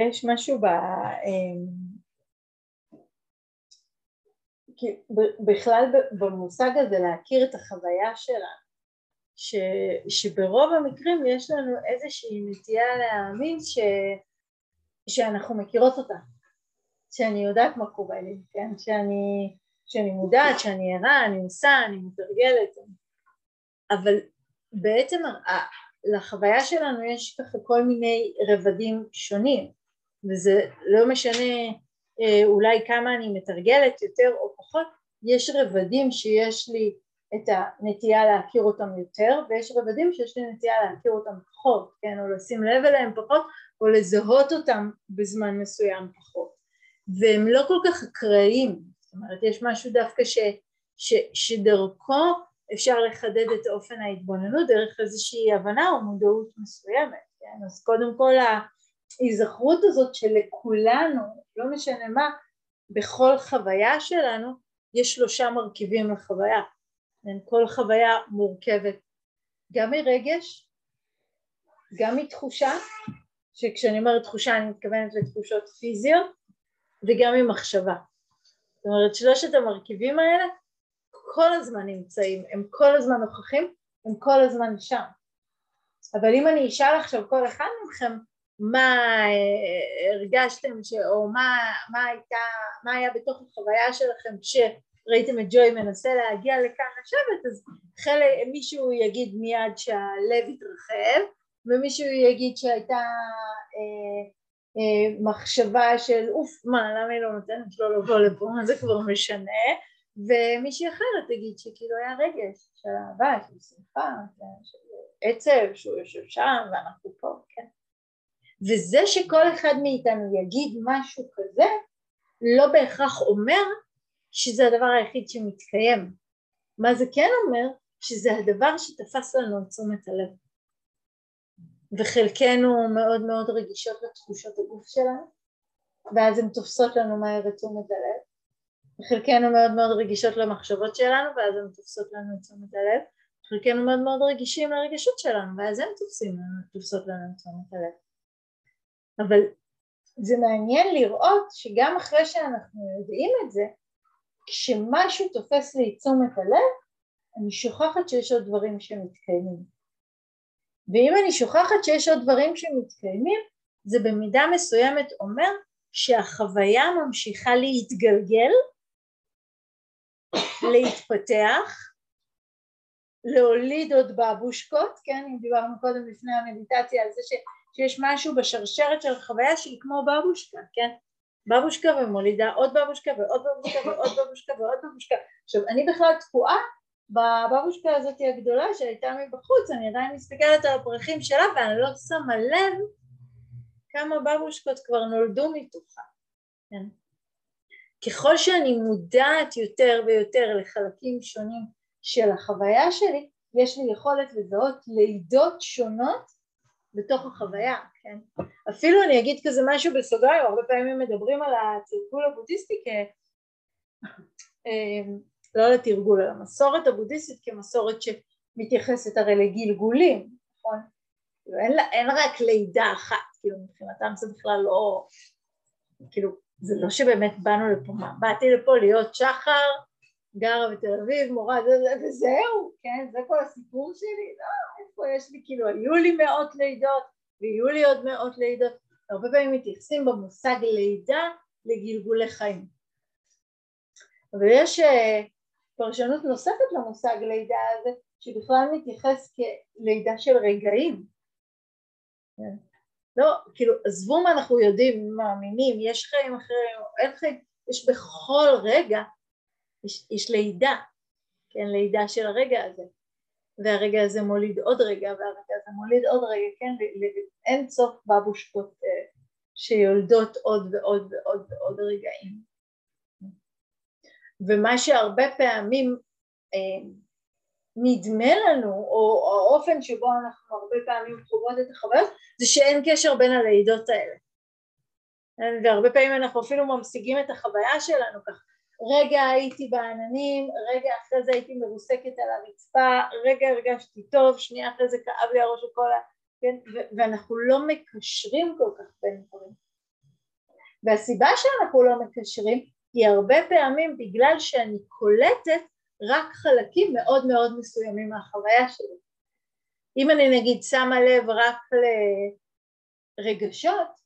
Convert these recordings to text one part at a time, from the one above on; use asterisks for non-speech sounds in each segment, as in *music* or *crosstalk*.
יש משהו ב... אמ, בכלל במושג הזה להכיר את החוויה שלנו, ש, שברוב המקרים יש לנו איזושהי נטייה להאמין ש, שאנחנו מכירות אותה, שאני יודעת מה קורה לי, כן? שאני, שאני מודעת, שאני ערה, אני עושה, אני מתרגלת, אבל בעצם לחוויה שלנו יש ככה כל מיני רבדים שונים וזה לא משנה אה, אולי כמה אני מתרגלת יותר או פחות, יש רבדים שיש לי את הנטייה להכיר אותם יותר ויש רבדים שיש לי נטייה להכיר אותם פחות, כן, או לשים לב אליהם פחות או לזהות אותם בזמן מסוים פחות והם לא כל כך אקראיים, זאת אומרת יש משהו דווקא ש, ש, שדרכו אפשר לחדד את אופן ההתבוננות דרך איזושהי הבנה או מודעות מסוימת, כן? אז קודם כל ההיזכרות הזאת שלכולנו, לא משנה מה, בכל חוויה שלנו יש שלושה מרכיבים לחוויה? כל חוויה מורכבת גם מרגש, גם מתחושה, שכשאני אומרת תחושה אני מתכוונת לתחושות פיזיות, וגם ממחשבה. זאת אומרת שלושת המרכיבים האלה כל הזמן נמצאים, הם כל הזמן נוכחים, הם כל הזמן שם. אבל אם אני אשאל עכשיו כל אחד מכם מה אה, הרגשתם ש... או מה, מה, הייתה, מה היה בתוך החוויה שלכם כשראיתם את ג'וי מנסה להגיע לכאן לשבת אז חלק, מישהו יגיד מיד שהלב התרחב ומישהו יגיד שהייתה אה, אה, מחשבה של אוף מה למה היא לא נותנת לו לבוא לפה מה זה כבר משנה ומישהי אחרת תגיד שכאילו היה רגש של אהבה, של שמחה, של עצב, שהוא יושב שם ואנחנו פה, כן? וזה שכל אחד מאיתנו יגיד משהו כזה, לא בהכרח אומר שזה הדבר היחיד שמתקיים. מה זה כן אומר? שזה הדבר שתפס לנו את תשומת הלב. וחלקנו מאוד מאוד רגישות לתחושות הגוף שלנו, ואז הן תופסות לנו מהר את תשומת הלב, חלקנו מאוד מאוד רגישות למחשבות שלנו ואז הן תופסות לנו את תשומת הלב חלקנו מאוד מאוד רגישים לרגשות שלנו ואז הן תופסות לנו את תשומת הלב אבל זה מעניין לראות שגם אחרי שאנחנו יודעים את זה כשמשהו תופס לי תשומת הלב אני שוכחת שיש עוד דברים שמתקיימים. ואם אני שוכחת שיש עוד דברים שמתקיימים זה במידה מסוימת אומר שהחוויה ממשיכה להתגלגל להתפתח, להוליד עוד בבושקות, כן, אם דיברנו קודם לפני המדיטציה על זה ש, שיש משהו בשרשרת של החוויה שהיא כמו בבושקה, כן, בבושקה ומולידה עוד בבושקה ועוד בבושקה ועוד בבושקה ועוד בבושקה. עכשיו אני בכלל תקועה בבבושקה הזאת הגדולה שהייתה מבחוץ, אני עדיין מסתכלת על הפרחים שלה ואני לא שמה לב כמה בבושקות כבר נולדו מתוכה, כן. ככל שאני מודעת יותר ויותר לחלקים שונים של החוויה שלי, יש לי יכולת לזהות לידות שונות בתוך החוויה, כן? אפילו אני אגיד כזה משהו בסוגריים, הרבה פעמים מדברים על התרגול הבודהיסטי כ... אמ, לא לתרגול, אלא המסורת הבודהיסטית כמסורת שמתייחסת הרי לגלגולים, נכון? כאילו אין, אין רק לידה אחת, כאילו מבחינתם זה בכלל לא, כאילו זה לא שבאמת באנו לפה, באתי לפה להיות שחר, גרה בתל אביב, מורה, זה, זה, וזהו, כן, זה כל הסיפור שלי, לא, איפה יש לי, כאילו, היו לי מאות לידות, ויהיו לי עוד מאות לידות, הרבה פעמים מתייחסים במושג לידה לגלגולי חיים. אבל יש אה, פרשנות נוספת למושג לידה הזה, שבכלל מתייחס כלידה של רגעים. כן. לא, כאילו, עזבו מה אנחנו יודעים, מאמינים, יש חיים אחרים, אין חיים, יש בכל רגע, יש, יש לידה, כן, לידה של הרגע הזה, והרגע הזה מוליד עוד רגע, והרגע הזה מוליד עוד רגע, כן, אין סוף בבושקות אה, שיולדות עוד ועוד ועוד ועוד רגעים. ומה שהרבה פעמים אה, נדמה לנו, או האופן שבו אנחנו הרבה פעמים חוות את החוויות, זה שאין קשר בין הלידות האלה. והרבה פעמים אנחנו אפילו ממשיגים את החוויה שלנו כך, רגע הייתי בעננים, רגע אחרי זה הייתי מרוסקת על הרצפה, רגע הרגשתי טוב, שנייה אחרי זה כאב לי הראש וכל ה... כן? ואנחנו לא מקשרים כל כך בין דברים. והסיבה שאנחנו לא מקשרים היא הרבה פעמים בגלל שאני קולטת רק חלקים מאוד מאוד מסוימים מהחוויה שלי. אם אני נגיד שמה לב רק לרגשות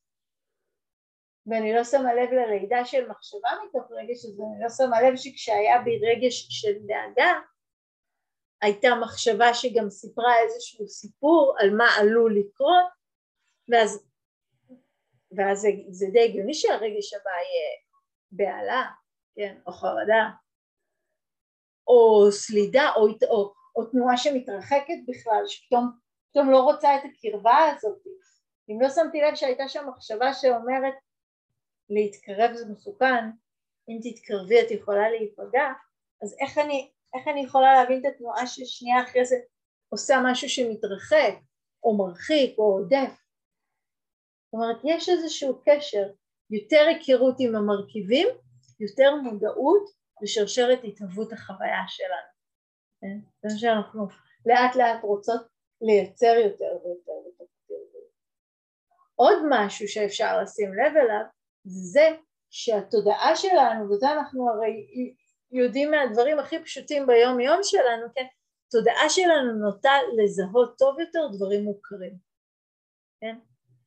ואני לא שמה לב ללידה של מחשבה מתוך רגש, אז אני לא שמה לב שכשהיה בי רגש של דאגה הייתה מחשבה שגם סיפרה איזשהו סיפור על מה עלול לקרות ואז, ואז זה, זה די הגיוני שהרגש הבא יהיה בהלה, כן, או חרדה או סלידה או, או, או תנועה שמתרחקת בכלל שפתאום לא רוצה את הקרבה הזאת. אם לא שמתי לב שהייתה שם מחשבה שאומרת להתקרב זה מסוכן אם תתקרבי את יכולה להיפגע אז איך אני, איך אני יכולה להבין את התנועה ששנייה אחרי זה עושה משהו שמתרחק או מרחיק או עודף? זאת אומרת יש איזשהו קשר יותר היכרות עם המרכיבים יותר מודעות לשרשרת התהוות החוויה שלנו. כן? זה מה שאנחנו לאט לאט רוצות לייצר יותר ויותר עוד משהו שאפשר לשים לב אליו זה שהתודעה שלנו, וזה אנחנו הרי יודעים מהדברים הכי פשוטים ביום יום שלנו, כן? התודעה שלנו נוטה לזהות טוב יותר דברים מוכרים, כן?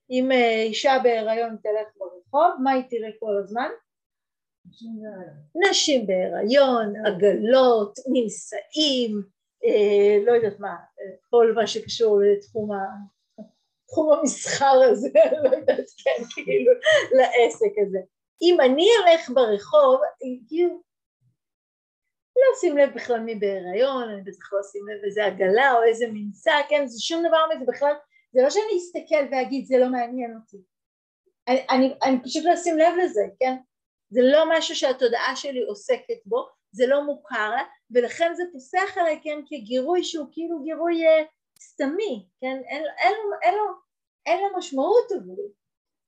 אם אה, אישה בהיריון תלך ברחוב, מה היא תראה כל הזמן? נשים בהיריון, עגלות, נישאים, אה, לא יודעת מה, אה, כל מה שקשור לתחום. תחום המסחר הזה, *laughs* לא יודעת, כן, כאילו, לעסק הזה. אם אני אלך ברחוב, כאילו, לא שים לב בכלל מי בהיריון, אני בטח לא שים לב איזה עגלה או איזה מנסה, כן, זה שום דבר מזה בכלל, זה לא שאני אסתכל ואגיד זה לא מעניין אותי. אני, אני, אני פשוט לא אשים לב לזה, כן? זה לא משהו שהתודעה שלי עוסקת בו, זה לא מוכר לה, ולכן זה פוסח עליי, כן, כגירוי שהוא כאילו גירוי אה, סתמי, כן? אין, אין, אין, לו, אין לו משמעות עבורי.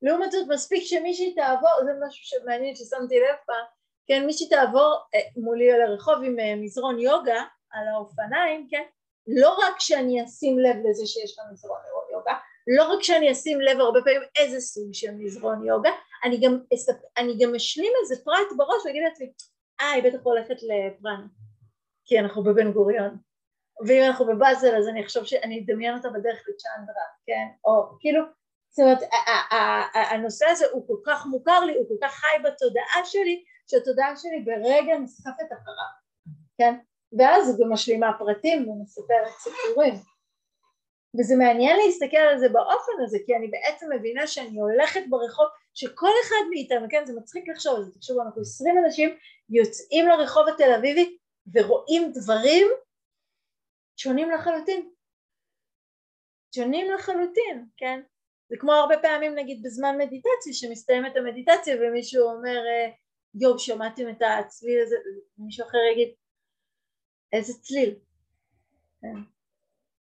לעומת זאת מספיק שמישהי תעבור, זה משהו שמעניין ששמתי לב פעם, כן, מישהי תעבור אה, מולי על הרחוב עם אה, מזרון יוגה על האופניים, כן, לא רק שאני אשים לב לזה שיש לה מזרון יוגה, לא רק שאני אשים לב הרבה פעמים איזה סוג של מזרון יוגה, אני גם, אני גם אשלים איזה פרט בראש ואגיד לעצמי, אה, היא בטח הולכת לפרנה, כי אנחנו בבן גוריון, ואם אנחנו בבאזל אז אני אחשוב שאני אדמיין אותה בדרך לצ'נדרה, כן? או כאילו, זאת אומרת, הנושא הזה הוא כל כך מוכר לי, הוא כל כך חי בתודעה שלי, שהתודעה שלי ברגע נסחפת אחריו, כן? ואז היא משלימה פרטים ומספרת סיפורים. וזה מעניין להסתכל על זה באופן הזה, כי אני בעצם מבינה שאני הולכת ברחוב, שכל אחד מאיתנו, כן, זה מצחיק לחשוב על זה, תחשבו, אנחנו עשרים אנשים יוצאים לרחוב התל אביבי ורואים דברים שונים לחלוטין. שונים לחלוטין, כן? זה כמו הרבה פעמים נגיד בזמן מדיטציה שמסתיימת המדיטציה ומישהו אומר יואו שמעתם את הצליל הזה ומישהו אחר יגיד איזה צליל כן?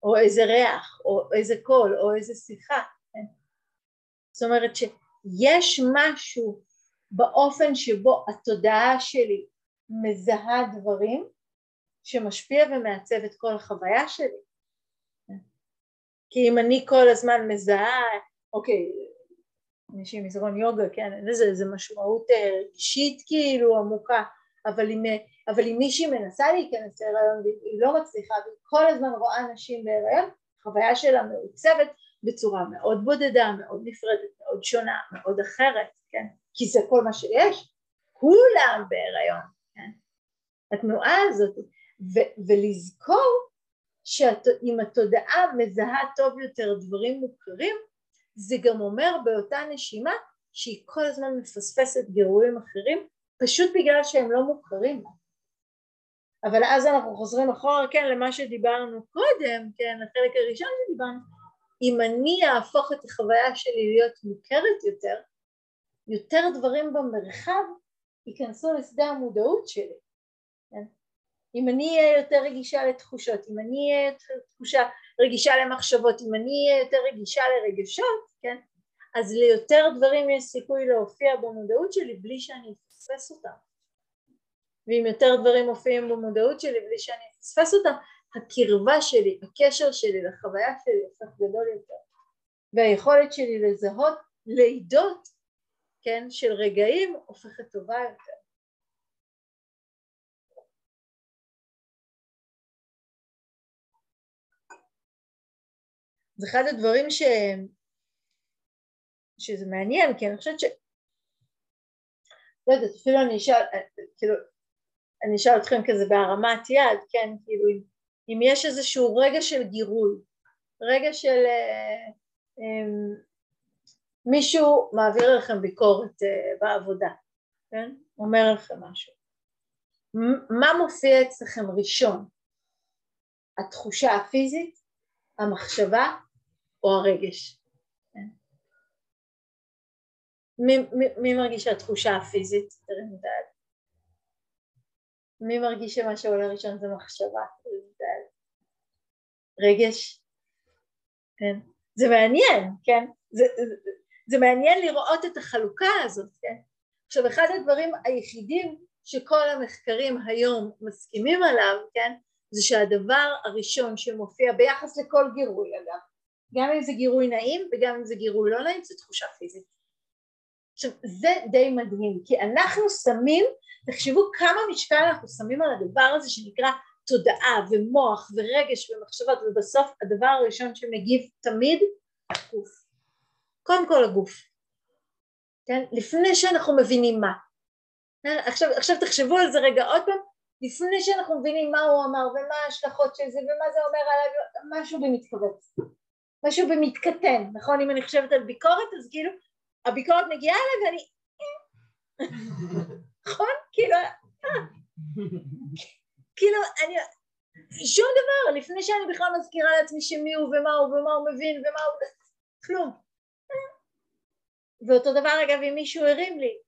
או איזה ריח או איזה קול או איזה שיחה כן? זאת אומרת שיש משהו באופן שבו התודעה שלי מזהה דברים שמשפיע ומעצב את כל החוויה שלי. כי אם אני כל הזמן מזהה, אוקיי, מישהי מזרון יוגה, כן, לזה איזה משמעות רגשית כאילו עמוקה, אבל אם, אבל אם מישהי מנסה להיכנס להיריון והיא לא מצליחה והיא כל הזמן רואה נשים בהיריון, החוויה שלה מעוצבת בצורה מאוד בודדה, מאוד נפרדת, מאוד שונה, מאוד אחרת, כן, כי זה כל מה שיש, כולם בהיריון, כן, התנועה הזאת, ו- ולזכור שאם התודעה מזהה טוב יותר דברים מוכרים זה גם אומר באותה נשימה שהיא כל הזמן מפספסת גירויים אחרים פשוט בגלל שהם לא מוכרים אבל אז אנחנו חוזרים אחורה כן למה שדיברנו קודם כן לחלק הראשון שדיברנו אם אני אהפוך את החוויה שלי להיות מוכרת יותר יותר דברים במרחב ייכנסו לשדה המודעות שלי כן? אם אני אהיה יותר רגישה לתחושות, אם אני אהיה יותר תחושה, רגישה למחשבות, אם אני אהיה יותר רגישה לרגשות, כן? אז ליותר דברים יש סיכוי להופיע במודעות שלי בלי שאני אפספס אותם. ואם יותר דברים מופיעים במודעות שלי בלי שאני אפספס אותם, הקרבה שלי, הקשר שלי לחוויה שלי הופך גדול יותר. והיכולת שלי לזהות לידות, כן, של רגעים הופכת טובה יותר. זה אחד הדברים ש... שזה מעניין, כי אני חושבת ש... לא יודעת, אפילו אני אשאל, כאילו, אני אשאל אתכם כזה בהרמת יד, כן, כאילו, אם יש איזשהו רגע של גירוי, רגע של אה, אה, מישהו מעביר לכם ביקורת אה, בעבודה, כן, אומר לכם משהו, מה מופיע אצלכם ראשון? התחושה הפיזית, המחשבה או הרגש? כן? מי, מרגיש שהתחושה הפיזית? תרים את היד. מי מרגיש שמה שעולה ראשון זה מחשבה? רגש? כן. זה מעניין, כן? זה, זה, זה מעניין לראות את החלוקה הזאת, כן? עכשיו אחד הדברים היחידים שכל המחקרים היום מסכימים עליו, כן? זה שהדבר הראשון שמופיע ביחס לכל גירוי אגב, גם אם זה גירוי נעים וגם אם זה גירוי לא נעים, זה תחושה פיזית. עכשיו זה די מדהים, כי אנחנו שמים, תחשבו כמה משקל אנחנו שמים על הדבר הזה שנקרא תודעה ומוח ורגש ומחשבות ובסוף הדבר הראשון שמגיב תמיד הגוף. קודם כל הגוף. כן? לפני שאנחנו מבינים מה. עכשיו, עכשיו תחשבו על זה רגע עוד פעם, לפני שאנחנו מבינים מה הוא אמר ומה ההשלכות של זה ומה זה אומר עליו, משהו במתכווץ. משהו במתקטן, נכון? אם אני חושבת על ביקורת אז כאילו הביקורת מגיעה אליי ואני... נכון? כאילו... כאילו, אני... שום דבר, לפני שאני בכלל מזכירה לעצמי שמי הוא ומה הוא ומה הוא מבין ומה הוא... כלום. ואותו דבר אגב אם מישהו הרים לי,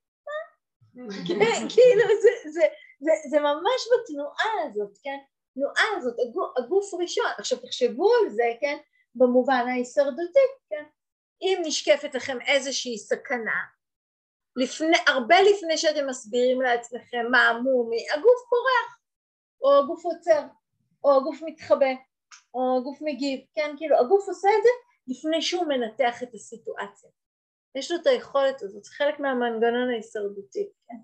כאילו זה, זה, זה, זה ממש בתנועה הזאת, כן? התנועה הזאת, הגוף ראשון. עכשיו תחשבו על זה, כן? במובן ההישרדותי, כן? אם נשקפת לכם איזושהי סכנה, לפני, הרבה לפני שאתם מסבירים לעצמכם מה המומי, הגוף פורח, או הגוף עוצר, או הגוף מתחבא, או הגוף מגיב, כן, כאילו הגוף עושה את זה לפני שהוא מנתח את הסיטואציה. יש לו את היכולת הזאת, חלק מהמנגנון ההישרדותי, כן.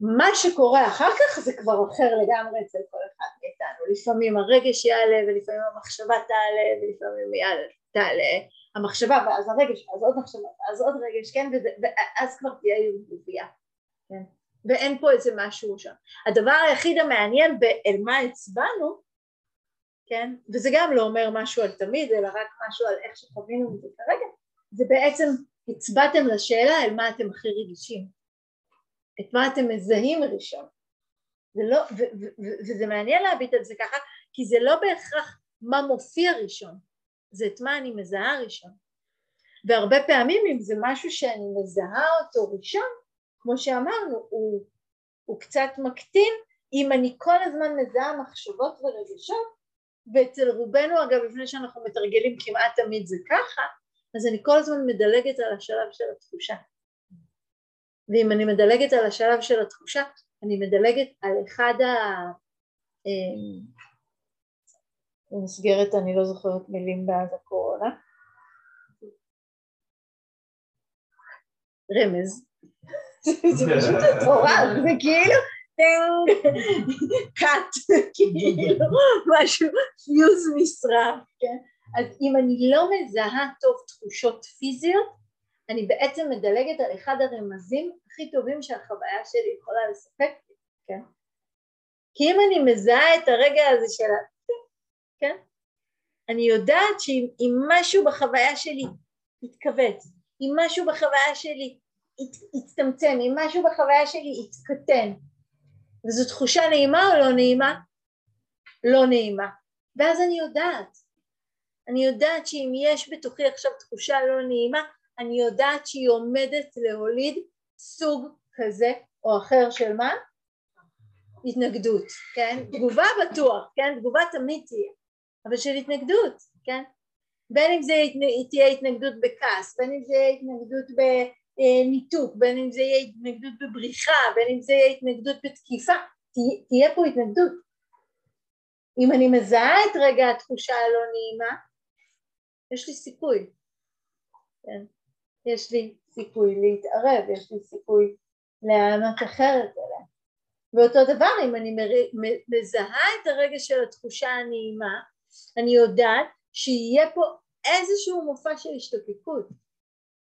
מה שקורה אחר כך זה כבר אחר לגמרי אצל כל אחד מאיתנו, לפעמים הרגש יעלה ולפעמים המחשבה תעלה ולפעמים יעלה, תעלה. המחשבה ואז הרגש ואז עוד מחשבה ואז עוד רגש, כן, וזה, ואז כבר תהיה ערבוביה, כן, ואין פה איזה משהו שם. הדבר היחיד המעניין באל מה הצבענו, כן, וזה גם לא אומר משהו על תמיד אלא רק משהו על איך שחווינו את זה כרגע, זה בעצם הצבעתם לשאלה על מה אתם הכי רגישים, את מה אתם מזהים ראשון. זה לא, ו- ו- ו- וזה מעניין להביט על זה ככה, כי זה לא בהכרח מה מופיע ראשון, זה את מה אני מזהה ראשון. והרבה פעמים אם זה משהו שאני מזהה אותו ראשון, כמו שאמרנו, הוא, הוא קצת מקטין אם אני כל הזמן מזהה מחשבות ורגשות, ואצל רובנו אגב לפני שאנחנו מתרגלים כמעט תמיד זה ככה, אז אני כל הזמן מדלגת על השלב של התחושה. ואם אני מדלגת על השלב של התחושה, אני מדלגת על אחד ה... אה, במסגרת, אני לא זוכרת מילים בעד הקורונה. רמז. *laughs* זה פשוט מטורף, זה כאילו קאט, כאילו משהו, פיוז משרה, כן? אז אם אני לא מזהה טוב תחושות פיזיות, אני בעצם מדלגת על אחד הרמזים הכי טובים שהחוויה שלי יכולה לספק לי, כן? כי אם אני מזהה את הרגע הזה של ה... כן? אני יודעת שאם משהו בחוויה שלי יתכווץ, אם משהו בחוויה שלי יצטמצם, אם משהו בחוויה שלי יתקטן, וזו תחושה נעימה או לא נעימה? לא נעימה. ואז אני יודעת. אני יודעת שאם יש בתוכי עכשיו תחושה לא נעימה, אני יודעת שהיא עומדת להוליד סוג כזה או אחר של מה? התנגדות, כן? תגובה בטוח, כן? תגובה תמיד תהיה, אבל של התנגדות, כן? בין אם זה תהיה התנגדות בכעס, בין אם זה יהיה התנגדות בניתוק, בין אם זה יהיה התנגדות בבריחה, בין אם זה יהיה התנגדות בתקיפה, תהיה, תהיה פה התנגדות. אם אני מזהה את רגע התחושה הלא נעימה, יש לי סיכוי, כן? יש לי סיכוי להתערב, יש לי סיכוי להיענות אחרת אליה. ואותו דבר אם אני מזהה את הרגע של התחושה הנעימה, אני יודעת שיהיה פה איזשהו מופע של השתוקקות,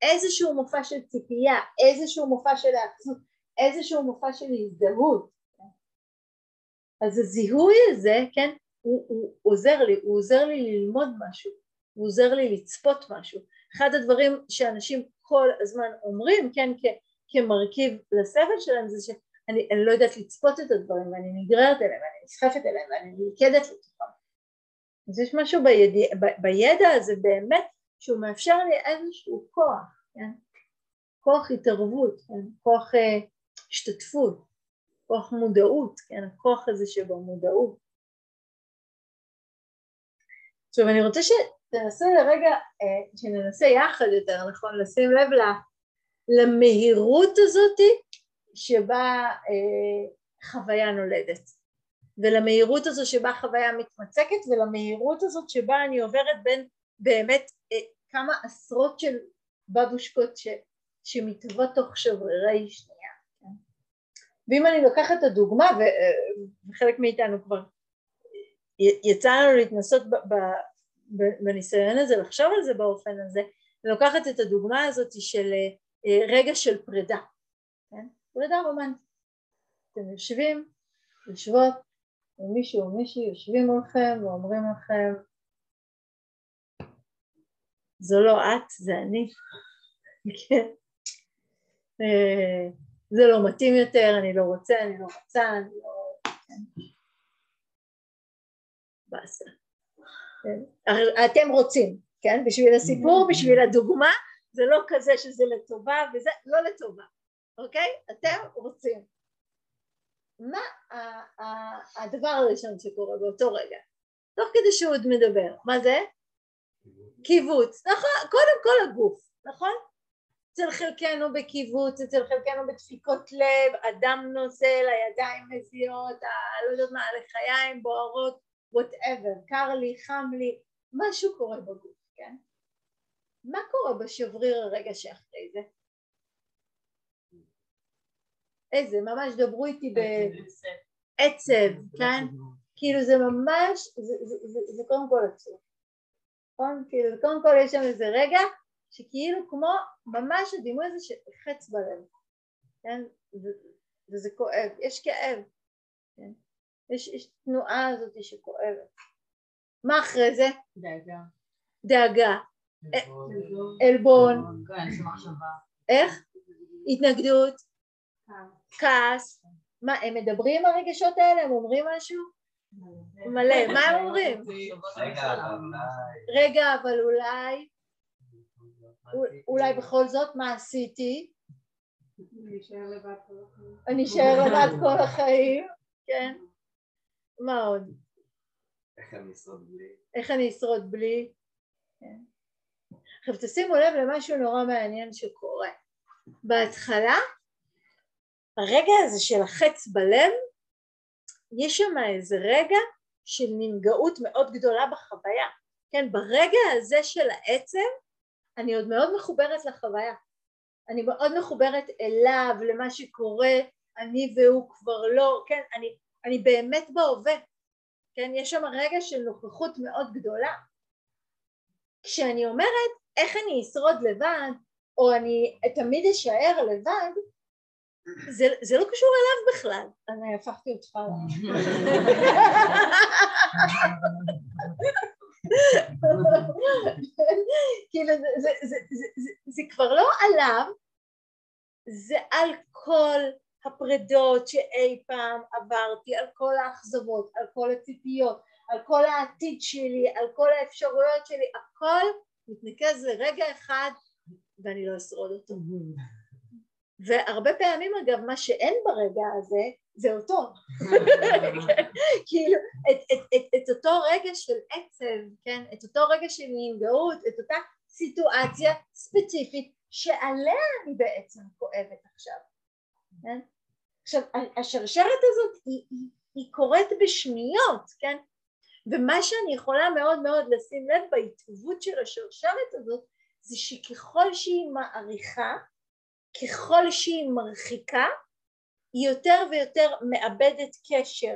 איזשהו מופע של ציפייה, איזשהו מופע של האחזות, איזשהו מופע של הזדהות. אז הזיהוי הזה, כן, הוא, הוא עוזר לי, הוא עוזר לי ללמוד משהו, הוא עוזר לי לצפות משהו. אחד הדברים שאנשים כל הזמן אומרים, כן, כ- כמרכיב לסבל שלהם זה שאני לא יודעת לצפות את הדברים ואני נגררת אליהם ואני נסחפת אליהם ואני נלכדת לתוכם. אז יש משהו בידע, ב- בידע הזה באמת שהוא מאפשר לי איזשהו כוח, כן? כוח התערבות, כן? כוח uh, השתתפות, כוח מודעות, כן? הכוח הזה שבמודעות. עכשיו אני רוצה שתנסה לרגע, uh, שננסה יחד יותר נכון לשים לב למהירות הזאתי שבה uh, חוויה נולדת ולמהירות הזו שבה חוויה מתמצקת ולמהירות הזאת שבה אני עוברת בין באמת אה, כמה עשרות של בבושקות ש, שמתהוות תוך שברירי שנייה. כן? ואם אני לוקחת את הדוגמה, אה, וחלק מאיתנו כבר יצא לנו להתנסות בניסיון הזה, לחשוב על זה באופן הזה, לוקחת את הדוגמה הזאת של אה, רגע של פרידה, כן? פרידה רומנטית. אתם יושבים, יושבות, ומישהו או מישהי יושבים מולכם ואומרים לכם זו לא את, זה אני. *laughs* כן. אה, זה לא מתאים יותר, אני לא רוצה, אני לא רוצה, אני לא... כן. באסה. אתם רוצים, כן? בשביל הסיפור, בשביל הדוגמה, זה לא כזה שזה לטובה וזה לא לטובה, אוקיי? אתם רוצים. מה הדבר הראשון שקורה באותו רגע? תוך כדי שהוא עוד מדבר, מה זה? קיבוץ, נכון, קודם כל הגוף, נכון? אצל חלקנו בקיבוץ, אצל חלקנו בדפיקות לב, הדם נוזל, הידיים מזיעות, לא יודעת מה, הלחיים בוערות, וואטאבר, קר לי, חם לי, משהו קורה בגוף, כן? מה קורה בשבריר הרגע שאחרי זה? איזה, ממש דברו איתי בעצב, כן? כאילו זה ממש, זה, זה, זה, זה קודם כל עצוב. נכון? כאילו קודם כל יש שם איזה רגע שכאילו כמו ממש הדימוי הזה של חץ בלב, כן? וזה כואב, יש כאב, כן? יש, יש תנועה הזאת שכואבת. מה אחרי זה? דאגה. דאגה. עלבון. איך? התנגדות. כעס. מה, הם מדברים הרגשות האלה? הם אומרים משהו? מלא, מה הם אומרים? רגע, אבל אולי, אולי בכל זאת, מה עשיתי? אני אשאר לבד כל החיים, כן? מה עוד? איך אני אשרוד בלי? איך אני אשרוד בלי? כן. עכשיו תשימו לב למשהו נורא מעניין שקורה. בהתחלה, הרגע הזה של החץ בלב יש שם איזה רגע של ננגעות מאוד גדולה בחוויה, כן, ברגע הזה של העצם אני עוד מאוד מחוברת לחוויה, אני מאוד מחוברת אליו, למה שקורה, אני והוא כבר לא, כן, אני, אני באמת בהווה, כן, יש שם רגע של נוכחות מאוד גדולה. כשאני אומרת איך אני אשרוד לבד, או אני תמיד אשאר לבד, זה, זה לא קשור אליו בכלל. אני הפכתי אותך ל... *laughs* כאילו זה, זה, זה, זה, זה, זה כבר לא עליו, זה על כל הפרדות שאי פעם עברתי, על כל האכזבות, על כל הציפיות, על כל העתיד שלי, על כל האפשרויות שלי, הכל מתנקז לרגע אחד ואני לא אשרוד אותו. והרבה פעמים אגב מה שאין ברגע הזה זה אותו *laughs* כאילו את, את, את, את אותו רגע של עצב כן את אותו רגע של ננגעות את אותה סיטואציה ספציפית שעליה אני בעצם כואבת עכשיו כן? עכשיו השרשרת הזאת היא, היא, היא קורית בשניות כן? ומה שאני יכולה מאוד מאוד לשים לב בהתהוות של השרשרת הזאת זה שככל שהיא מעריכה ככל שהיא מרחיקה, היא יותר ויותר מאבדת קשר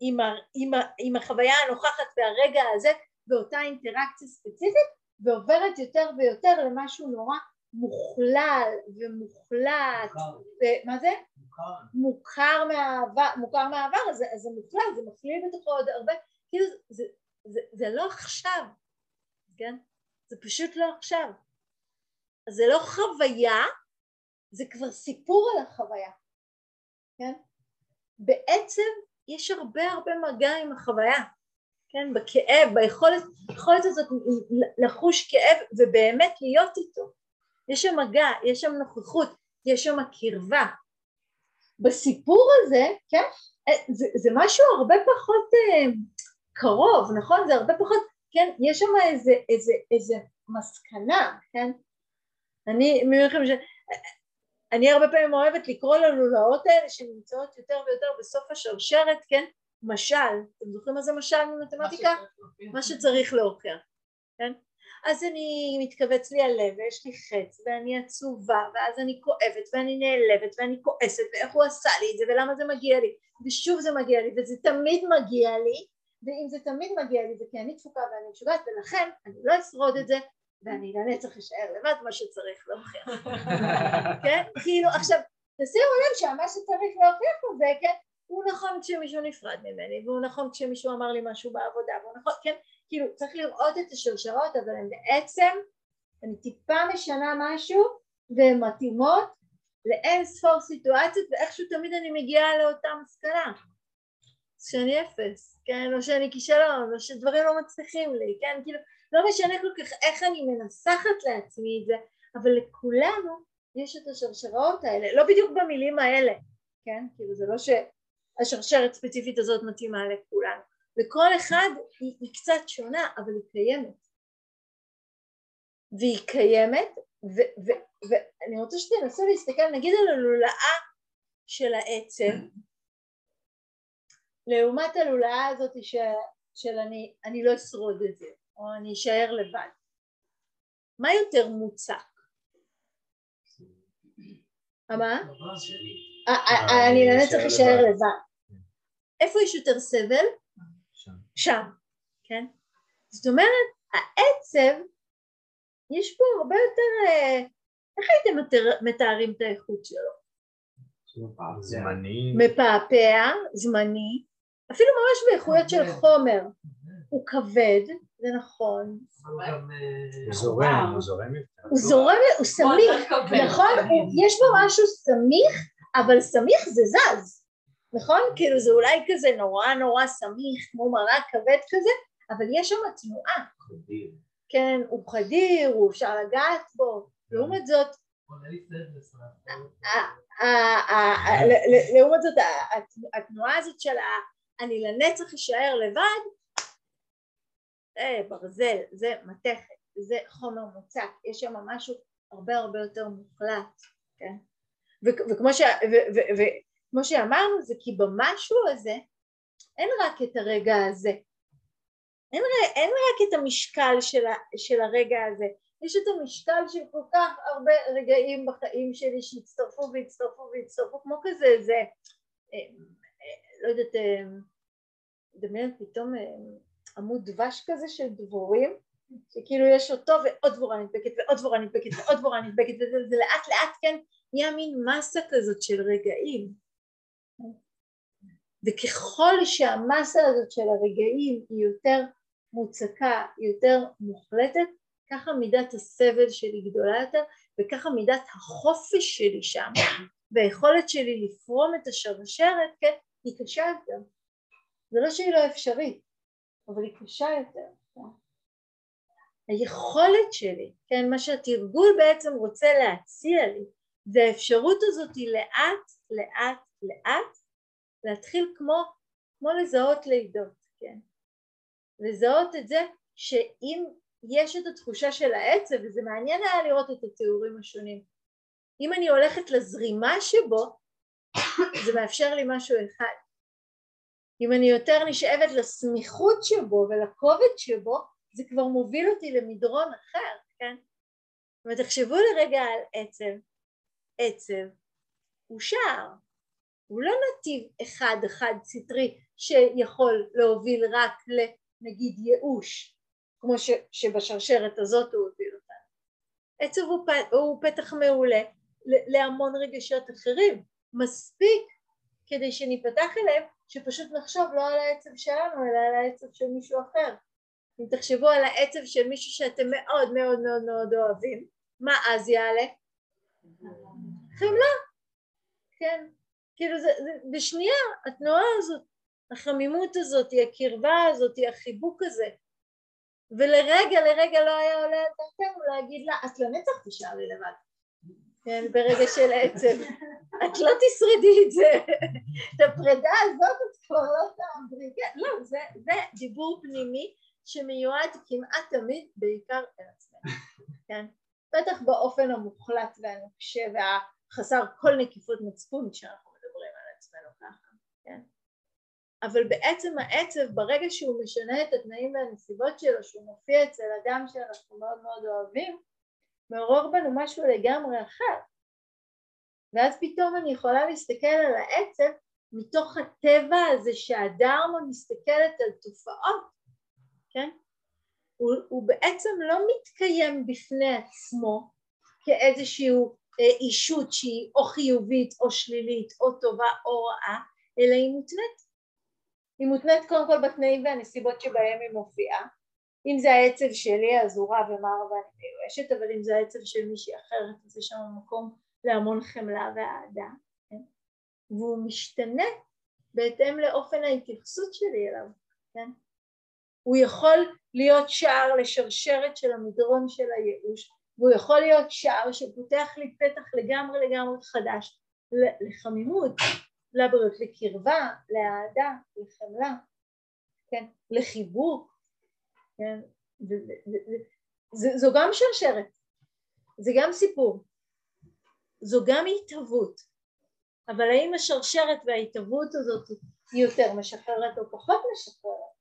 עם, ה, עם, ה, עם החוויה הנוכחת והרגע הזה באותה אינטראקציה ספציפית ועוברת יותר ויותר למשהו נורא מוכלל ומוחלט, מה זה? מוכר. מוכר מהעבר, מוכר מהעבר, אז זה- מוכלל, זה מכליל בתוכו עוד הרבה, כאילו זה, זה, זה, זה לא עכשיו, כן? זה פשוט לא עכשיו. זה לא חוויה, זה כבר סיפור על החוויה, כן? בעצם יש הרבה הרבה מגע עם החוויה, כן? בכאב, ביכולת הזאת לחוש כאב ובאמת להיות איתו. יש שם מגע, יש שם נוכחות, יש שם קרבה. בסיפור הזה, כן, זה, זה משהו הרבה פחות אה, קרוב, נכון? זה הרבה פחות, כן, יש שם איזה, איזה, איזה מסקנה, כן? אני, מי מכם ש... אני הרבה פעמים אוהבת לקרוא ללולאות האלה שנמצאות יותר ויותר בסוף השרשרת, כן? משל, אתם זוכרים מה זה משל ממתמטיקה? מה שצריך להוכיח, כן? אז אני מתכווץ לי הלב ויש לי חץ ואני עצובה ואז אני כואבת ואני נעלבת ואני כועסת ואיך הוא עשה לי את זה ולמה זה מגיע לי? ושוב זה מגיע לי וזה תמיד מגיע לי ואם זה תמיד מגיע לי זה כי אני תפוקה ואני משוגעת ולכן אני לא אשרוד את זה ואני לנצח אשאר לבד מה שצריך להוכיח כן? כאילו עכשיו תשימו לב שמה שצריך להוכיח זה כן? הוא נכון כשמישהו נפרד ממני והוא נכון כשמישהו אמר לי משהו בעבודה והוא נכון כן כאילו צריך לראות את השרשרות אבל הן בעצם אני טיפה משנה משהו והן מתאימות לאין ספור סיטואציות ואיכשהו תמיד אני מגיעה לאותה מסקנה שאני אפס, כן, או שאני כישלון, או שדברים לא מצליחים לי, כן, כאילו לא משנה כל כך איך אני מנסחת לעצמי את זה, אבל לכולנו יש את השרשרות האלה, לא בדיוק במילים האלה, כן, כאילו זה לא שהשרשרת ספציפית הזאת מתאימה לכולנו, לכל אחד היא, היא קצת שונה אבל היא קיימת והיא קיימת ואני רוצה שתנסו להסתכל נגיד על הלולאה של העצב לעומת הלולאה הזאת ש, של אני, אני לא אשרוד את זה או אני אשאר לבד מה יותר מוצק? מה? אני לנצח אשאר לבד איפה יש יותר סבל? שם, כן? זאת אומרת, העצב, יש פה הרבה יותר, אה, איך הייתם מתארים את האיכות שלו? זמני. מפעפע, זמני, אפילו ממש באיכויות של חומר. הוא כבד, זה נכון. הוא זורם, הוא זורם יותר. הוא זורם, הוא סמיך, נכון? יש בו משהו סמיך, אבל סמיך זה זז. נכון? כאילו זה אולי כזה נורא נורא סמיך, כמו מרק כבד כזה, אבל יש שם תנועה. חדיר. כן, הוא חדיר, הוא אפשר לגעת בו. לעומת זאת, לעומת זאת התנועה הזאת של אני לנצח אשאר לבד, זה ברזל, זה מתכת, זה חומר מוצק, יש שם משהו הרבה הרבה יותר מוחלט, כן? וכמו ש... כמו שאמרנו זה כי במשהו הזה אין רק את הרגע הזה. אין, אין רק את המשקל של, ה, של הרגע הזה. יש את המשקל של כל כך הרבה רגעים בחיים שלי שהצטרפו והצטרפו והצטרפו כמו כזה איזה אה, אה, לא יודעת אה, דמיין פתאום עמוד דבש כזה של דבורים שכאילו יש אותו ועוד דבורה נדבקת ועוד דבורה נדבקת ועוד דבורה נדבקת וזה לאט לאט כן נהיה מין מסה כזאת של רגעים וככל שהמסה הזאת של הרגעים היא יותר מוצקה, היא יותר מוחלטת, ככה מידת הסבל שלי גדולה יותר וככה מידת החופש שלי שם והיכולת שלי לפרום את השרשרת, כן, היא קשה יותר. זה לא שהיא לא אפשרית, אבל היא קשה יותר. כן? היכולת שלי, כן, מה שהתרגול בעצם רוצה להציע לי זה האפשרות הזאת היא לאט לאט לאט להתחיל כמו, כמו לזהות לידות, כן? לזהות את זה שאם יש את התחושה של העצב, וזה מעניין היה לראות את התיאורים השונים, אם אני הולכת לזרימה שבו, זה מאפשר לי משהו אחד. אם אני יותר נשאבת לסמיכות שבו ולכובד שבו, זה כבר מוביל אותי למדרון אחר, כן? זאת אומרת, תחשבו לרגע על עצב, עצב הוא שער, הוא לא נתיב אחד אחד סטרי שיכול להוביל רק לנגיד ייאוש כמו ש, שבשרשרת הזאת הוא הוביל אותנו. עצב הוא, הוא פתח מעולה להמון רגשות אחרים, מספיק כדי שניפתח אליהם שפשוט נחשוב לא על העצב שלנו אלא על העצב של מישהו אחר. אם תחשבו על העצב של מישהו שאתם מאוד מאוד מאוד מאוד אוהבים, מה אז יעלה? חמלה, כן, כאילו זה, זה בשנייה התנועה הזאת, החמימות הזאת, הקרבה הזאת, החיבוק הזה. ולרגע לרגע לא היה עולה על דעתנו להגיד לה את לנצח תשארי לבד. כן, ברגע של עצב. *laughs* את לא תשרדי את זה. את הפרידה הזאת את כבר לא תעברי. כן, לא, זה, זה דיבור פנימי שמיועד כמעט תמיד בעיקר אל עצמנו. *laughs* כן, בטח באופן המוחלט והנוקשה והחסר כל נקיפות מצפון כשאנחנו מדברים על עצמנו ככה כן. אבל בעצם העצב ברגע שהוא משנה את התנאים והנסיבות שלו שהוא מופיע אצל אדם שאנחנו מאוד מאוד אוהבים מעורר בנו משהו לגמרי אחר. ואז פתאום אני יכולה להסתכל על העצב מתוך הטבע הזה שהדרמה מסתכלת על תופעות, כן? הוא, הוא בעצם לא מתקיים בפני עצמו כאיזשהו אה, אישות שהיא או חיובית או שלילית או טובה או רעה, אלא היא מותנית היא מותנית קודם כל בתנאים והנסיבות שבהם היא מופיעה אם זה העצב שלי אז הוא רע ומר ואני מיואשת אבל אם זה העצב של מישהי אחרת אז יש שם מקום להמון חמלה ואהדה כן? והוא משתנה בהתאם לאופן ההתייחסות שלי אליו כן? הוא יכול להיות שער לשרשרת של המדרון של הייאוש והוא יכול להיות שער שפותח לי פתח לגמרי לגמרי חדש לחמימות לבריאות, לקרבה, לאהדה, לחמלה, כן, לחיבוק, כן, זו גם שרשרת, זה גם סיפור, זו גם התהוות, אבל האם השרשרת וההתהוות הזאת היא יותר משחררת או פחות משחררת?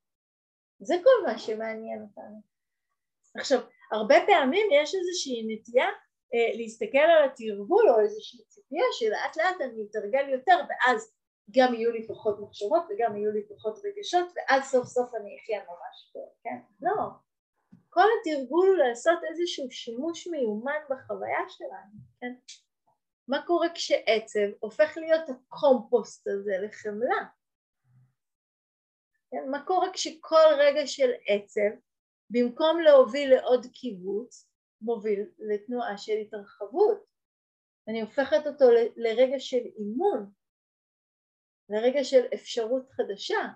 זה כל מה שמעניין אותנו. עכשיו, הרבה פעמים יש איזושהי נטייה אה, להסתכל על התרגול או איזושהי ציפייה שלאט לאט אני אתרגל יותר ואז גם יהיו לי פחות מחשבות וגם יהיו לי פחות רגשות ואז סוף סוף אני אחיה ממש טוב, כן? לא. כל התרגול הוא לעשות איזשהו שימוש מיומן בחוויה שלנו, כן? מה קורה כשעצב הופך להיות הקומפוסט הזה לחמלה? כן? מה קורה כשכל רגע של עצב במקום להוביל לעוד קיבוץ מוביל לתנועה של התרחבות. אני הופכת אותו לרגע של אימון, לרגע של אפשרות חדשה.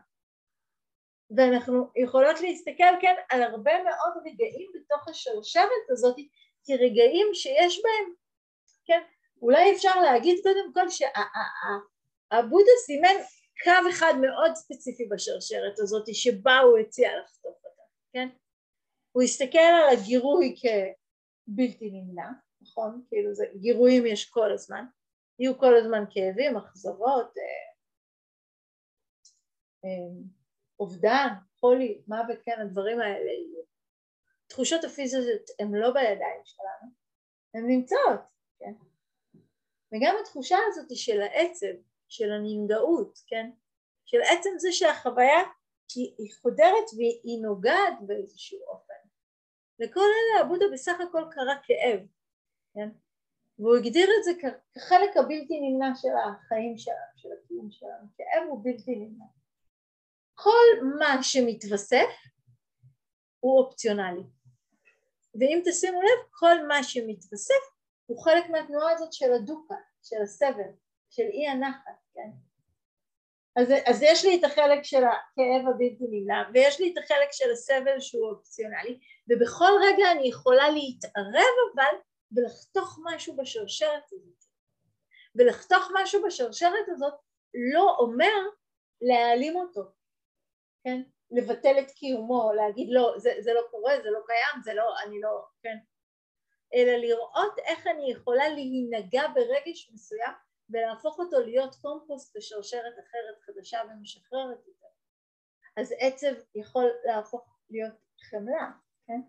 ואנחנו יכולות להסתכל כן על הרבה מאוד רגעים בתוך השרשרת הזאת כרגעים שיש בהם, כן, אולי אפשר להגיד קודם כל שהבודה סימן קו אחד מאוד ספציפי בשרשרת הזאת שבה הוא הציע לחתוך אותה, כן? הוא הסתכל על הגירוי כ... בלתי נמנע, נכון? כאילו זה, גירויים יש כל הזמן, יהיו כל הזמן כאבים, אכזבות, אה, אה, אובדן, חולי, מוות, כן, הדברים האלה יהיו. תחושות הפיזיות הן לא בידיים שלנו, הן נמצאות, כן? וגם התחושה הזאת של העצב, של הנמדעות, כן? של עצם זה שהחוויה היא, היא חודרת והיא נוגעת באיזשהו אופן. לכל אלה הבודה בסך הכל קרא כאב, כן? והוא הגדיר את זה כחלק הבלתי נמנע של החיים שלנו, של הקיום שלנו, כאב הוא בלתי נמנע. כל מה שמתווסף הוא אופציונלי. ואם תשימו לב, כל מה שמתווסף הוא חלק מהתנועה הזאת של הדוקה, של הסבל, של אי הנחת, כן? אז, אז יש לי את החלק של הכאב הבלתי נמנע ויש לי את החלק של הסבל שהוא אופציונלי ובכל רגע אני יכולה להתערב אבל ולחתוך משהו בשרשרת הזאת ולחתוך משהו בשרשרת הזאת לא אומר להעלים אותו, כן? לבטל את קיומו, להגיד לא, זה, זה לא קורה, זה לא קיים, זה לא, אני לא, כן? אלא לראות איך אני יכולה להינגע ברגש מסוים ולהפוך אותו להיות קומפוסט בשרשרת אחרת חדשה ומשחררת יותר. אז עצב יכול להפוך להיות חמלה, כן?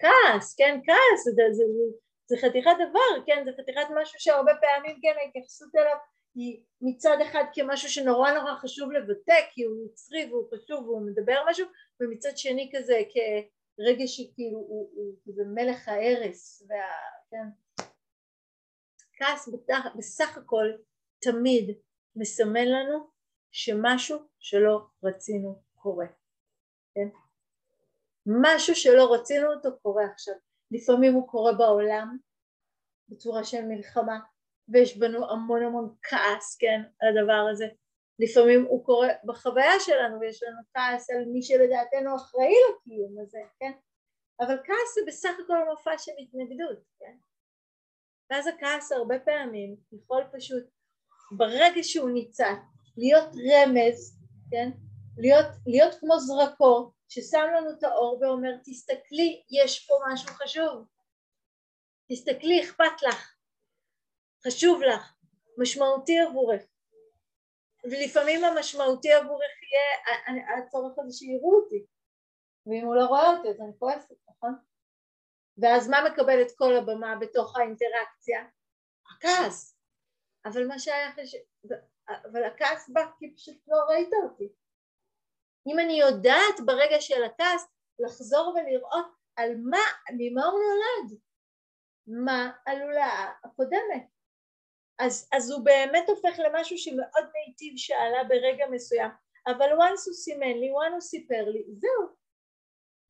כעס, כן, כעס, זה, זה, זה, זה חתיכת דבר, כן, זה חתיכת משהו שהרבה פעמים כן ההתייחסות אליו היא מצד אחד כמשהו שנורא נורא חשוב לבטא כי הוא יצרי והוא חשוב והוא מדבר משהו ומצד שני כזה כרגע שכאילו הוא, הוא כזה מלך ההרס וה... כן. כעס בסך, בסך הכל תמיד מסמן לנו שמשהו שלא רצינו קורה? משהו שלא רצינו אותו קורה עכשיו לפעמים הוא קורה בעולם בצורה של מלחמה ויש בנו המון המון כעס, כן, על הדבר הזה. לפעמים הוא קורה בחוויה שלנו ויש לנו כעס על מי שלדעתנו אחראי לקיום הזה, כן? אבל כעס זה בסך הכל מופע של התנגדות, כן? ואז הכעס הרבה פעמים יכול פשוט ברגע שהוא ניצת להיות רמז, כן? להיות, להיות כמו זרקור ששם לנו את האור ואומר תסתכלי יש פה משהו חשוב. תסתכלי אכפת לך. חשוב לך. משמעותי עבורך. ולפעמים המשמעותי עבורך יהיה הצורך הזה שיראו אותי. ואם הוא לא רואה אותי אז אני כועסת נכון? ואז מה מקבל את כל הבמה בתוך האינטראקציה? הכעס. אבל מה שהיה חשוב אבל הכעס בא כי פשוט לא ראית אותי אם אני יודעת ברגע של הכעס לחזור ולראות על מה, ממה הוא נולד, מה הלולאה הקודמת. אז, אז הוא באמת הופך למשהו שמאוד מיטיב שעלה ברגע מסוים, אבל once הוא סימן לי, once הוא סיפר לי, זהו.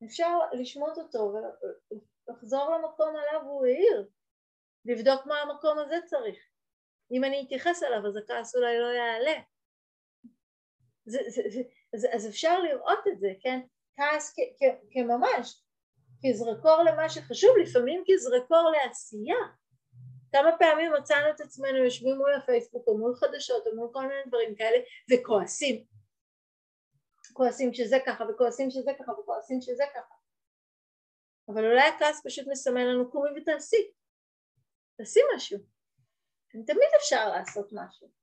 אפשר לשמוט אותו ולחזור למקום עליו הוא העיר, לבדוק מה המקום הזה צריך. אם אני אתייחס אליו אז הכעס אולי לא יעלה. זה, זה, זה, אז, אז אפשר לראות את זה, כן? כעס כממש, כזרקור למה שחשוב, לפעמים כזרקור לעשייה. כמה פעמים מצאנו את עצמנו יושבים מול הפייסבוק או מול חדשות או מול כל מיני דברים כאלה וכועסים. כועסים שזה ככה וכועסים שזה ככה וכועסים שזה ככה. אבל אולי הכעס פשוט מסמן לנו קומי ותעשי. תעשי משהו. תמיד אפשר לעשות משהו.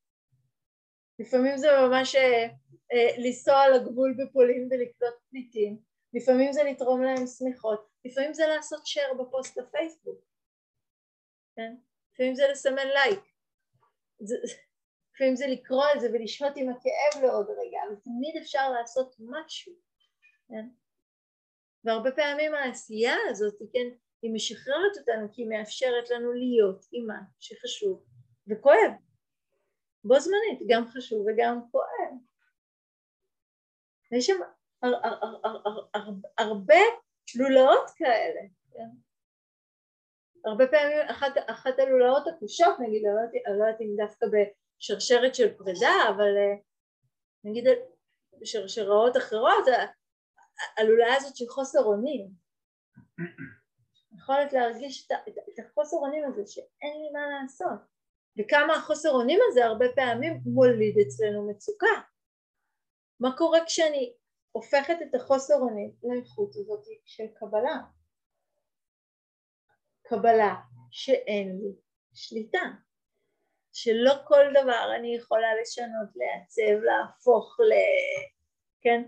לפעמים זה ממש אה, אה, לנסוע לגבול בפולין ולקלוט פליטים, לפעמים זה לתרום להם שמיכות, לפעמים זה לעשות share בפוסט בפייסבוק, כן? לפעמים זה לסמן לייק, זה, לפעמים זה לקרוא על זה ולשהות עם הכאב לעוד רגע, אבל תמיד אפשר לעשות משהו, כן? והרבה פעמים העשייה הזאת, כן, היא משחררת אותנו כי היא מאפשרת לנו להיות עם מה שחשוב וכואב בו זמנית, גם חשוב וגם כואב. יש שם הרבה לולאות כאלה, כן? הרבה פעמים אחת, אחת הלולאות הקשות, נגיד, אני לא יודעת אם דווקא בשרשרת של פרידה, אבל אה, נגיד בשרשראות אחרות, הלולאה הזאת של חוסר אונים, יכולת להרגיש את החוסר אונים הזה שאין לי מה לעשות וכמה החוסר אונים הזה הרבה פעמים מוליד אצלנו מצוקה. מה קורה כשאני הופכת את החוסר אונים לאיכות הזאת של קבלה? קבלה שאין לי שליטה, שלא כל דבר אני יכולה לשנות, לעצב, להפוך ל... כן?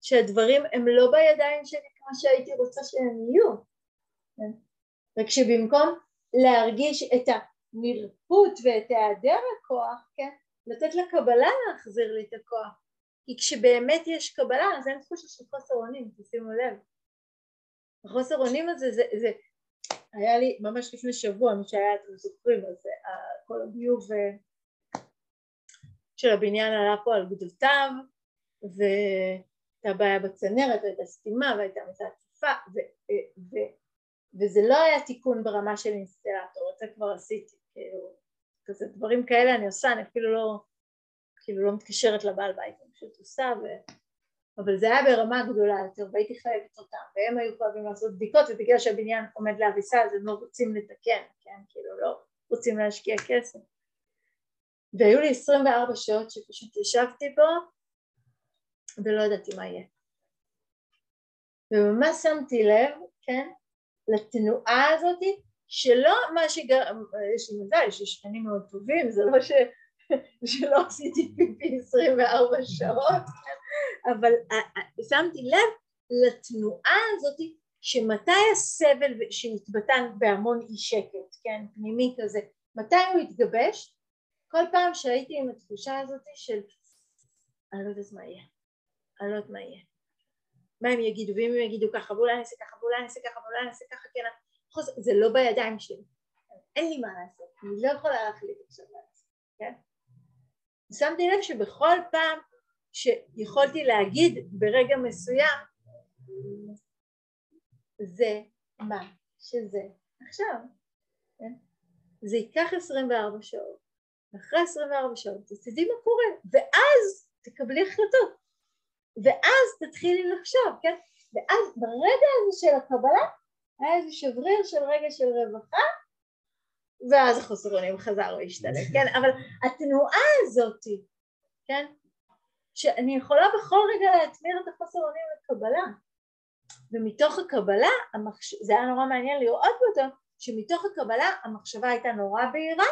שהדברים הם לא בידיים שלי כמו שהייתי רוצה שהם יהיו. כן? וכשבמקום להרגיש את ה... הנרפות ואת היעדר הכוח, כן, לתת לקבלה להחזיר לי את הכוח. כי כשבאמת יש קבלה אז אין תחושה של חוסר אונים, תשימו לב. החוסר אונים הזה זה, זה היה לי ממש לפני שבוע, מי שהיה אתם זוכרים, אז אה, כל הביוב אה, של הבניין עלה פה על גדותיו והייתה בעיה בצנרת והייתה סתימה והייתה מצעצפה וזה לא היה תיקון ברמה של אינסטלטור, את זה כבר עשיתי כאילו, כזה דברים כאלה אני עושה, אני אפילו לא, כאילו לא מתקשרת לבעל בית, אני פשוט עושה, ו... אבל זה היה ברמה גדולה יותר והייתי חייבת אותם והם היו חייבים לעשות בדיקות ובגלל שהבניין עומד להריסה אז הם לא רוצים לתקן, כן, כאילו לא רוצים להשקיע כסף. והיו לי 24 שעות שפשוט ישבתי בו ולא ידעתי מה יהיה. וממש שמתי לב, כן, לתנועה הזאתי שלא מה שגרם, יש לי מזל, יש לי שכנים מאוד טובים, זה לא ש... שלא עשיתי פיפי 24 שעות, אבל שמתי לב לתנועה הזאת שמתי הסבל שהתבטא בהמון אי שקט, כן, פנימי כזה, מתי הוא התגבש? כל פעם שהייתי עם התחושה הזאת של אני לא יודעת מה יהיה, אני לא יודעת מה יהיה. מה הם יגידו, ואם הם יגידו ככה, ואולי אני אעשה ככה, ואולי אני אעשה ככה, ואולי אני אעשה ככה, כן, זה לא בידיים שלי. אין לי מה לעשות, אני לא יכולה להחליט עכשיו מה לעשות, כן? שמתי לב שבכל פעם שיכולתי להגיד ברגע מסוים זה מה שזה עכשיו, כן? זה ייקח 24 שעות, ואחרי 24 שעות תדעי מה קורה, ואז תקבלי החלטות, ואז תתחילי לחשוב, כן? ואז ברגע הזה של הקבלה היה איזה שבריר של רגע של רווחה ואז החוסר אונים חזר והשתלט, כן? *laughs* אבל התנועה הזאתי, כן? שאני יכולה בכל רגע להטמיר את החוסר אונים לקבלה ומתוך הקבלה, המחש... זה היה נורא מעניין לראות אותו, שמתוך הקבלה המחשבה הייתה נורא בהירה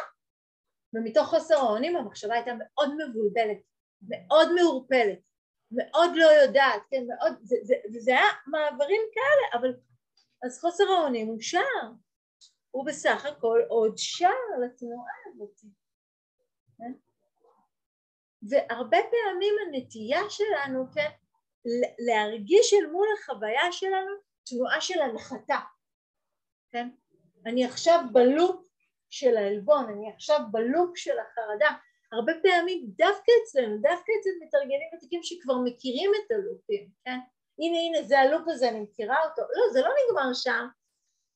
ומתוך חוסר האונים המחשבה הייתה מאוד מבולבלת, מאוד מעורפלת, מאוד לא יודעת, כן, מאוד, זה, זה, זה, היה מעברים כאלה, אבל אז חוסר האונים הוא שער, הוא בסך הכל עוד שער לתנועה הזאת, כן? והרבה פעמים הנטייה שלנו, כן, להרגיש אל מול החוויה שלנו תנועה של הנחתה, כן? אני עכשיו בלופ של העלבון, אני עכשיו בלופ של החרדה, הרבה פעמים דווקא אצלנו, דווקא אצל מתרגלים ותיקים שכבר מכירים את הלופים, כן? הנה הנה זה הלופ הזה, אני מכירה אותו, לא זה לא נגמר שם,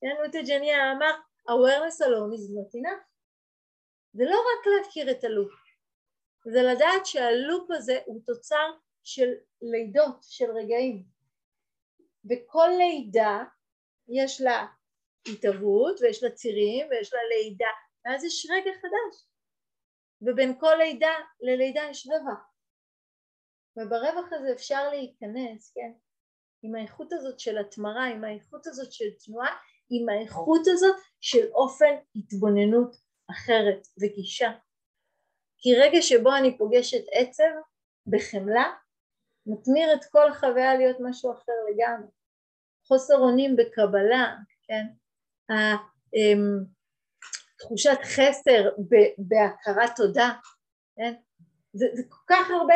כן? ג'ניה אמר awareness alone is not enough, זה לא רק להכיר את הלופ, זה לדעת שהלופ הזה הוא תוצר של לידות, של רגעים, וכל לידה יש לה התהוות ויש לה צירים ויש לה לידה, ואז יש רגע חדש, ובין כל לידה ללידה יש רווח, וברווח הזה אפשר להיכנס, כן, עם האיכות הזאת של התמרה, עם האיכות הזאת של תנועה, עם האיכות הזאת של אופן התבוננות אחרת וגישה. כי רגע שבו אני פוגשת עצב בחמלה, מתמיר את כל החוויה להיות משהו אחר לגמרי. חוסר אונים בקבלה, כן? תחושת חסר בהכרת תודה, כן? זה, זה כל כך הרבה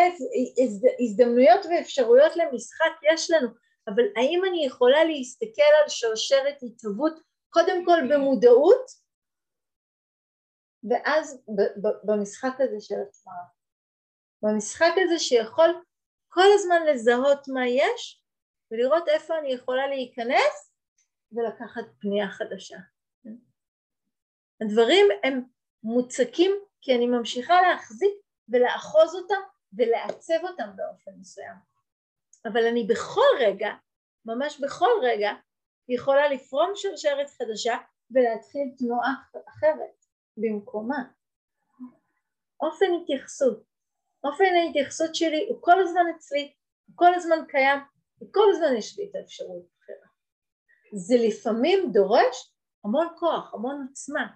הזדמנויות ואפשרויות למשחק יש לנו, אבל האם אני יכולה להסתכל על שרשרת התהוות קודם כל במודעות ואז במשחק הזה של התמרה, במשחק הזה שיכול כל הזמן לזהות מה יש ולראות איפה אני יכולה להיכנס ולקחת פנייה חדשה. הדברים הם מוצקים כי אני ממשיכה להחזיק ולאחוז אותם ולעצב אותם באופן מסוים. אבל אני בכל רגע, ממש בכל רגע, יכולה לפרום שרשרת חדשה ולהתחיל תנועה אחרת במקומה. אופן התייחסות, אופן ההתייחסות שלי הוא כל הזמן אצלי, הוא כל הזמן קיים, וכל הזמן יש לי את האפשרות אחרת. זה לפעמים דורש המון כוח, המון עוצמה,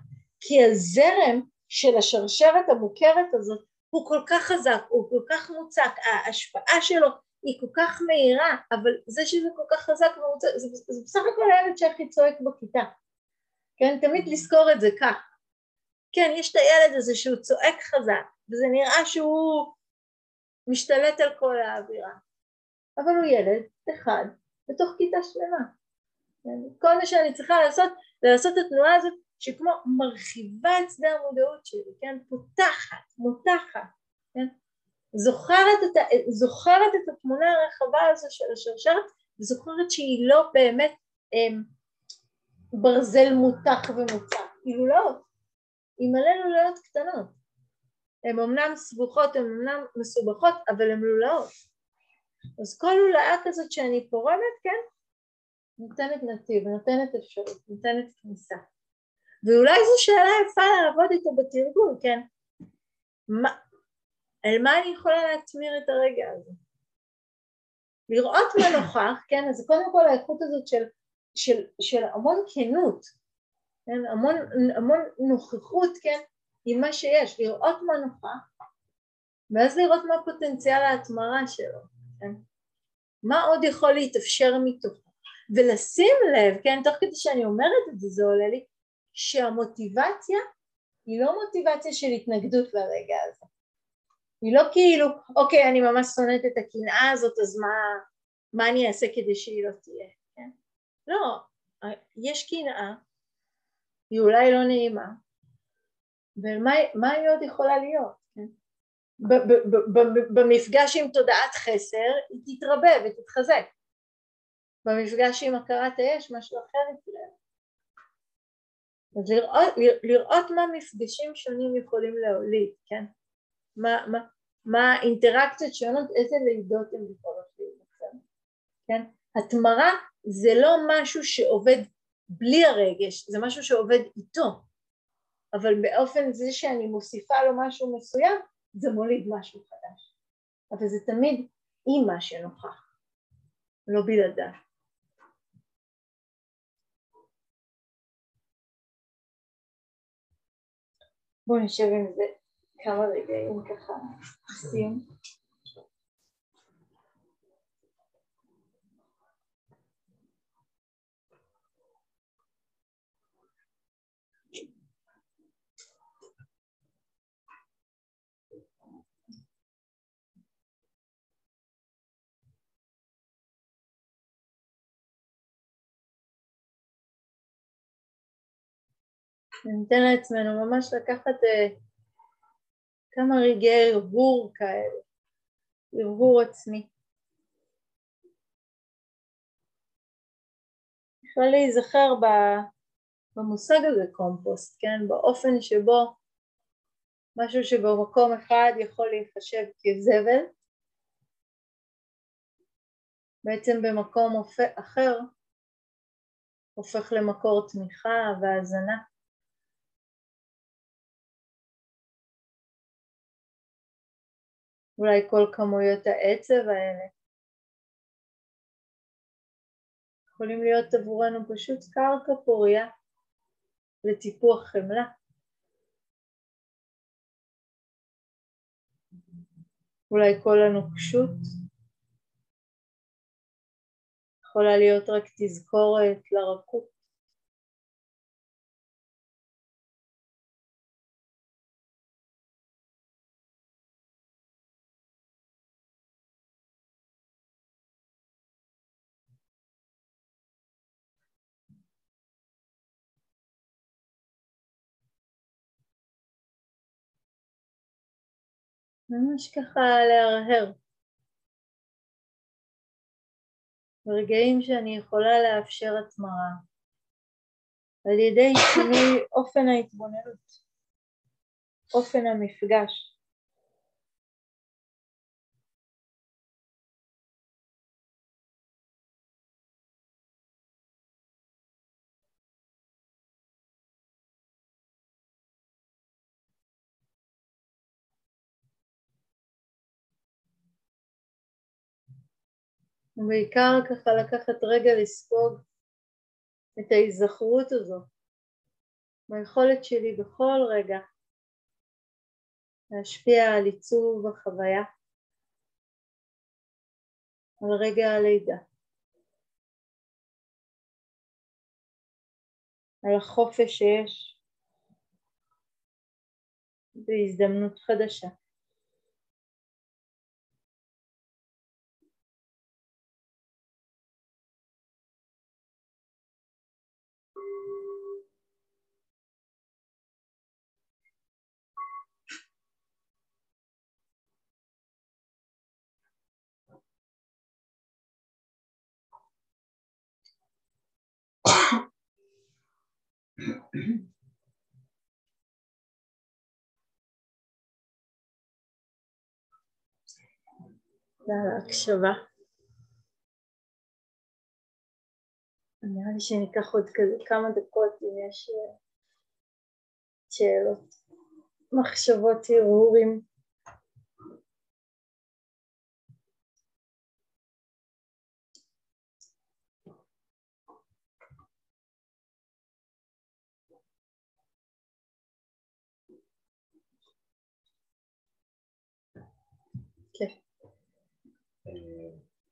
כי הזרם של השרשרת המוכרת הזאת הוא כל כך חזק, הוא כל כך מוצק, ההשפעה שלו היא כל כך מהירה, אבל זה שזה כל כך חזק ומוצק, זה, זה בסך הכל הילד שהכי צועק בכיתה, כן? תמיד לזכור את זה כך. כן, יש את הילד הזה שהוא צועק חזק, וזה נראה שהוא משתלט על כל האווירה, אבל הוא ילד אחד בתוך כיתה שלמה. כן? כל מה שאני צריכה לעשות זה לעשות את התנועה הזאת שכמו מרחיבה את שדה המודעות שלי, כן? פותחת, מותחת, כן? זוכרת את, זוכרת את התמונה הרחבה הזו של השרשרת וזוכרת שהיא לא באמת הם, ברזל מותח ומוצק, היא לולאות, היא מלא לולאות קטנות, הן אמנם סבוכות, הן אמנם מסובכות, אבל הן לולאות. אז כל לולאה כזאת שאני פורמת, כן, נותנת נתיב, נותנת אפשרות, נותנת כניסה. ואולי זו שאלה יפה לעבוד איתה בתרגול, כן? מה, על מה אני יכולה להטמיר את הרגע הזה? לראות מה נוכח, כן? אז קודם כל האיכות הזאת של, של, של המון כנות, כן? המון, המון נוכחות, כן? עם מה שיש, לראות מה נוכח, ואז לראות מה פוטנציאל ההתמרה שלו, כן? מה עוד יכול להתאפשר מתוכו? ולשים לב, כן, תוך כדי שאני אומרת את זה, זה עולה לי, שהמוטיבציה היא לא מוטיבציה של התנגדות לרגע הזה. היא לא כאילו, אוקיי, אני ממש שונאת את הקנאה הזאת, אז מה, מה אני אעשה כדי שהיא לא תהיה, כן? לא, יש קנאה, היא אולי לא נעימה, ומה היא עוד יכולה להיות? כן? במפגש עם תודעת חסר היא תתרבה ותתחזק, במפגש עם הכרת האש משהו אחר יקרה. אז לראות, לראות מה מפגשים שונים יכולים להוליד, כן? מה, מה, מה אינטראקציות שונות, איזה לידות הן יכולות להיווצר, כן? התמרה זה לא משהו שעובד בלי הרגש, זה משהו שעובד איתו, אבל באופן זה שאני מוסיפה לו משהו מסוים, זה מוליד משהו חדש. אבל זה תמיד עם מה שנוכח, לא בלעדיו. בואו נשב עם זה כמה רגעים ככה, נשים. ניתן לעצמנו ממש לקחת uh, כמה רגעי הרהור כאלה, הרהור עצמי. אפשר להיזכר במושג הזה קומפוסט, כן? באופן שבו משהו שבמקום אחד יכול להיחשב כזבל, בעצם במקום אחר הופך למקור תמיכה והזנה. אולי כל כמויות העצב האלה יכולים להיות עבורנו פשוט קרקע פוריה לטיפוח חמלה. אולי כל הנוקשות יכולה להיות רק תזכורת לרכות. ממש ככה להרהר. ברגעים שאני יכולה לאפשר התמרה על ידי שינוי אופן ההתבוננות, אופן המפגש. ובעיקר ככה לקחת רגע לספוג את ההיזכרות הזו ביכולת שלי בכל רגע להשפיע על עיצוב החוויה, על רגע הלידה, על החופש שיש בהזדמנות חדשה. להקשבה. נראה לי שניקח עוד כזה כמה דקות אם יש אה, שאלות, מחשבות, הרהורים.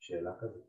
שאלה כזאת.